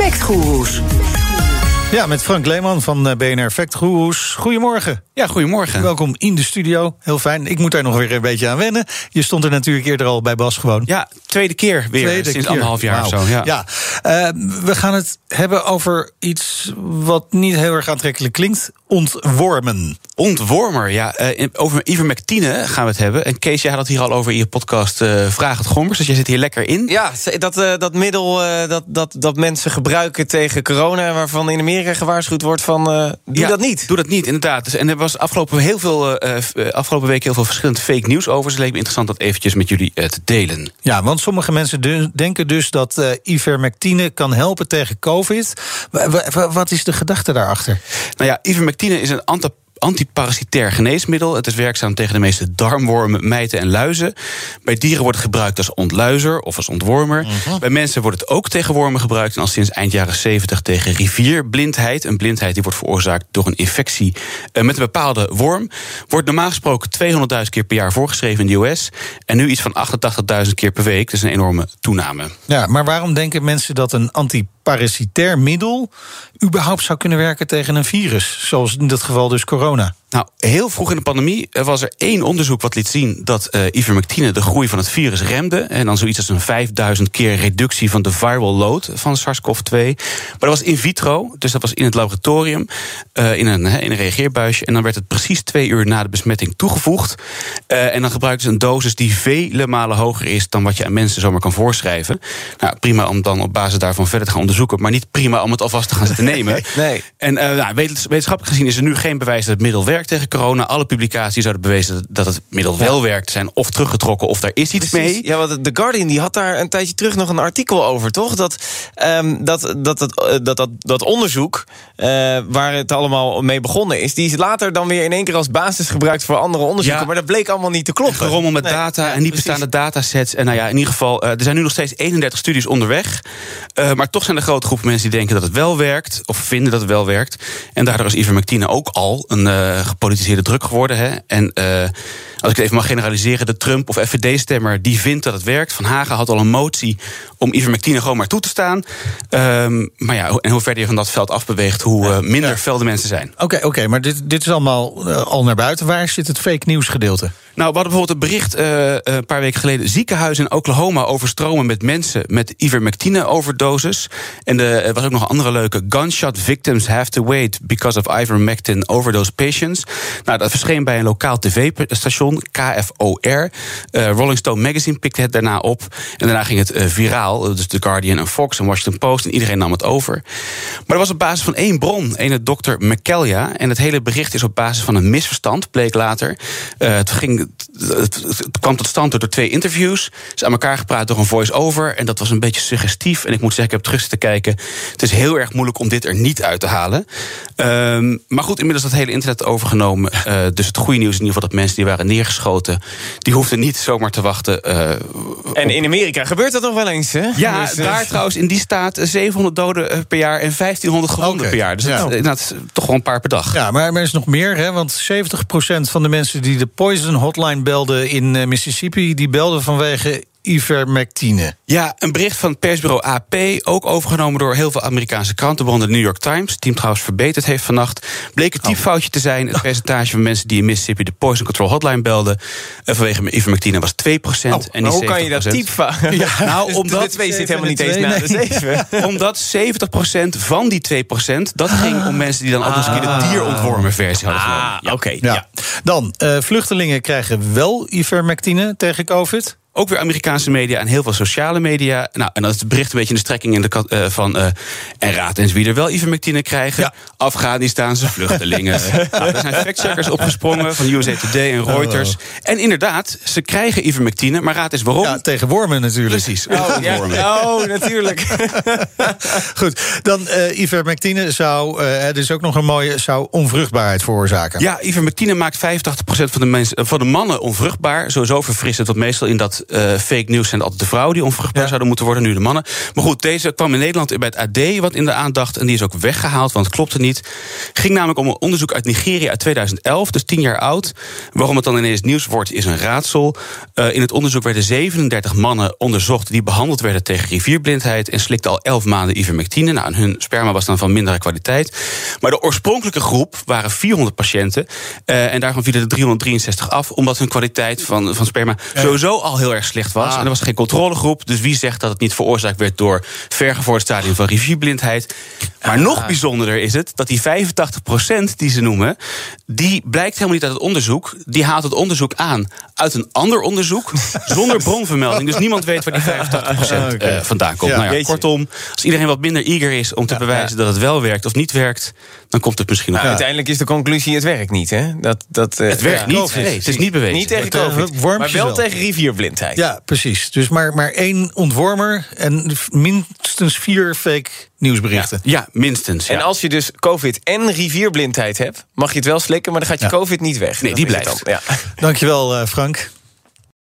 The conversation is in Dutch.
Factgoeroes. Ja, met Frank Leeman van eh, BNR Factgoeroes. Goedemorgen. Ja, goedemorgen. Welkom in de studio. Heel fijn. Ik moet daar nog weer een beetje aan wennen. Je stond er natuurlijk eerder al bij Bas gewoon. Ja, tweede keer weer Tweede sinds keer. anderhalf jaar of zo. Ja. Ja, eh, we gaan het hebben over iets wat niet heel erg aantrekkelijk klinkt. Ontwormen. Ontwormer, ja. eh, in- over ivermectine gaan we het hebben. En Kees, jij had het hier al over in je podcast eh, Vraag het Gommers. Dus jij zit hier lekker in. Ja, dat, eh, dat middel eh, dat, dat, dat mensen gebruiken tegen corona... waarvan in Amerika gewaarschuwd wordt van, eh, doe Ja, dat niet. Doe dat niet, inderdaad. Dus, en er was afgelopen, heel veel, eh, f- eh, afgelopen week heel veel verschillend fake nieuws over. Dus het leek me interessant dat eventjes met jullie eh, te delen. Ja, want sommige mensen denken dus dat eh, ivermectine kan helpen tegen COVID. Wa- wa- wa- Wat is de gedachte daarachter? Nou ja, ivermectine is een anta- antiparasitair geneesmiddel. Het is werkzaam tegen de meeste darmwormen, mijten en luizen. Bij dieren wordt het gebruikt als ontluizer of als ontwormer. Bij mensen wordt het ook tegen wormen gebruikt... en al sinds eind jaren 70 tegen rivierblindheid. Een blindheid die wordt veroorzaakt door een infectie eh, met een bepaalde worm. Wordt normaal gesproken 200.000 keer per jaar voorgeschreven in de US... en nu iets van 88.000 keer per week. Dus een enorme toename. Ja, maar waarom denken mensen dat een antiparasitair middel überhaupt zou kunnen werken tegen een virus? Zoals in dit geval dus corona. Nou, heel vroeg in de pandemie was er één onderzoek wat liet zien dat eh, ivermectine de groei van het virus remde. En dan zoiets als een 5000 keer reductie van de viral load van SARS-CoV-2. Maar dat was in vitro, dus dat was in het laboratorium, eh, in, een, in een reageerbuisje. En dan werd het precies twee uur na de besmetting toegevoegd. Eh, en dan gebruikten ze een dosis die vele malen hoger is dan wat je aan mensen zomaar kan voorschrijven. Nou, prima om dan op basis daarvan verder te gaan onderzoeken, maar niet prima om het alvast te gaan zitten nemen. Nee. En nou, wetens- wetenschappelijk gezien is er nu geen bewijs dat het middel werkt tegen corona. Alle publicaties zouden bewezen dat het middel wel werkt, zijn of teruggetrokken of daar is iets mee. Ja, want The Guardian die had daar een tijdje terug nog een artikel over, toch? Dat ehm, dat, dat, dat, eh, dat, dat, dat onderzoek eh, waar het allemaal mee begonnen is... die is later dan weer in één keer als basis gebruikt voor andere onderzoeken. Ja. Maar dat bleek allemaal niet te kloppen. Gerommel met Nee, data ja, en niet bestaande datasets. En nou ja, in ieder geval, eh, er zijn nu nog steeds 31 studies onderweg. Maar toch zijn er grote groepen mensen die denken dat het wel werkt. Of vinden dat het wel werkt. En daardoor is ivermectine ook al een gepolitiseerde druk geworden. Hè. En eh, als ik het even mag generaliseren, de Trump- of FVD-stemmer die vindt dat het werkt. Van Hagen had al een motie om ivermectine gewoon maar toe te staan. Ehm, maar ja, en hoe verder je van dat veld afbeweegt, hoe eh, minder fel de mensen zijn. Oké, oké, maar dit, dit is allemaal eh, al naar buiten. Waar zit het fake nieuws gedeelte? Nou, we hadden bijvoorbeeld een bericht eh, een paar weken geleden. Ziekenhuizen in Oklahoma overstromen met mensen met ivermectine-overdoses. En er was ook nog een andere leuke. Gunshot victims have to wait because of ivermectin overdose patients. Nou, dat verscheen bij een lokaal tv-station, KFOR. Eh, Rolling Stone Magazine pikte het daarna op. En daarna ging het eh, viraal. Dus The Guardian en Fox en Washington Post. En iedereen nam het over. Maar dat was op basis van één bron. Een dokter McKellia. En het hele bericht is op basis van een misverstand, bleek later. Eh, het, ging, het, kwam tot stand door twee interviews. Ze is aan elkaar gepraat door een voice-over. En dat was een beetje suggestief. En ik moet zeggen, ik heb terug te kijken. Het is heel erg moeilijk om dit er niet uit te halen. Ehm, maar goed, inmiddels dat hele internet overgenomen. Eh, dus het goede nieuws in ieder geval dat mensen die waren neergeschoten... die hoefden niet zomaar te wachten. eh, En in Amerika gebeurt dat nog wel eens, hè? ja, Dus, eh, daar trouwens in die staat eh, 700 doden eh, per jaar en 1500 gewonden per jaar. Dus ja. dat, is toch wel een paar per dag. Ja, maar er is nog meer, hè? Want 70% van de mensen die de Poison Hotline belden in Mississippi, die belden vanwege ivermectine. Ja, een bericht van het persbureau AP, ook overgenomen door heel veel Amerikaanse krantenbronnen. De New York Times, team trouwens verbeterd heeft vannacht. Bleek een typfoutje te zijn. Het percentage van mensen die in Mississippi de Poison Control Hotline belden eh, vanwege ivermectine was 2%. en maar niet hoe kan je dat 70%. type? Ja, nou, Dus omdat de twee zit helemaal niet eens na de. Omdat 70% van die 2%, dat ging om mensen die dan eens een keer de dierontwormen versie hadden genomen. Ah, oké. Ja. Dan, eh, vluchtelingen krijgen wel ivermectine tegen COVID. Ook weer Amerikaanse media en heel veel sociale media. Nou, en dat is het bericht een beetje in de strekking in de kat, uh, van. Uh, en raad eens wie er wel ivermectine krijgen. Ja. Afghanistaanse vluchtelingen. nou, er zijn factcheckers opgesprongen van USA Today en Reuters. Oh. En inderdaad, ze krijgen ivermectine, maar raad eens waarom. Ja, tegen wormen natuurlijk. Precies. Oh, ja. oh natuurlijk. Goed, dan uh, ivermectine zou, er is ook nog een mooie, zou onvruchtbaarheid veroorzaken. Ja, ivermectine maakt 85% van de, mensen, van de mannen onvruchtbaar. Sowieso verfrissend, want meestal in dat uh, fake nieuws zijn altijd de vrouwen die onvruchtbaar ja. zouden moeten worden, nu de mannen. Maar goed, deze kwam in Nederland bij het AD wat in de aandacht en die is ook weggehaald, want het klopte niet. Ging namelijk om een onderzoek uit Nigeria uit 2011, dus 10 jaar oud. Waarom het dan ineens nieuws wordt, is een raadsel. Uh, in het onderzoek werden 37 mannen onderzocht die behandeld werden tegen rivierblindheid en slikten al 11 maanden ivermectine. Nou, en hun sperma was dan van mindere kwaliteit. Maar de oorspronkelijke groep waren 400 patiënten uh, en daarvan vielen er 363 af, omdat hun kwaliteit van, van sperma ja. sowieso al heel erg slecht was. Ah. En er was geen controlegroep. Dus wie zegt dat het niet veroorzaakt werd door vergevorderd stadium van rivierblindheid? Maar ah. nog bijzonderder is het dat die 85% die ze noemen, die blijkt helemaal niet uit het onderzoek. Die haalt het onderzoek aan uit een ander onderzoek zonder bronvermelding. Dus niemand weet waar die 85% uh, okay. vandaan komt. Ja, nou ja, kortom, als iedereen wat minder eager is om te ja, bewijzen dat het wel werkt of niet werkt, dan komt het misschien nog. Uiteindelijk is de conclusie: het werkt niet. Hè? Dat, dat, uh, het werkt niet. Nee, het is niet bewezen. Niet tegen COVID, maar wel, wel tegen Ja, precies. Dus maar, maar één ontwormer en minstens vier fake nieuwsberichten. Ja, ja minstens. Ja. En als je dus COVID en rivierblindheid hebt, mag je het wel slikken, maar dan gaat je COVID niet weg. Nee, die blijft. Ja. Dankjewel, uh, Frank.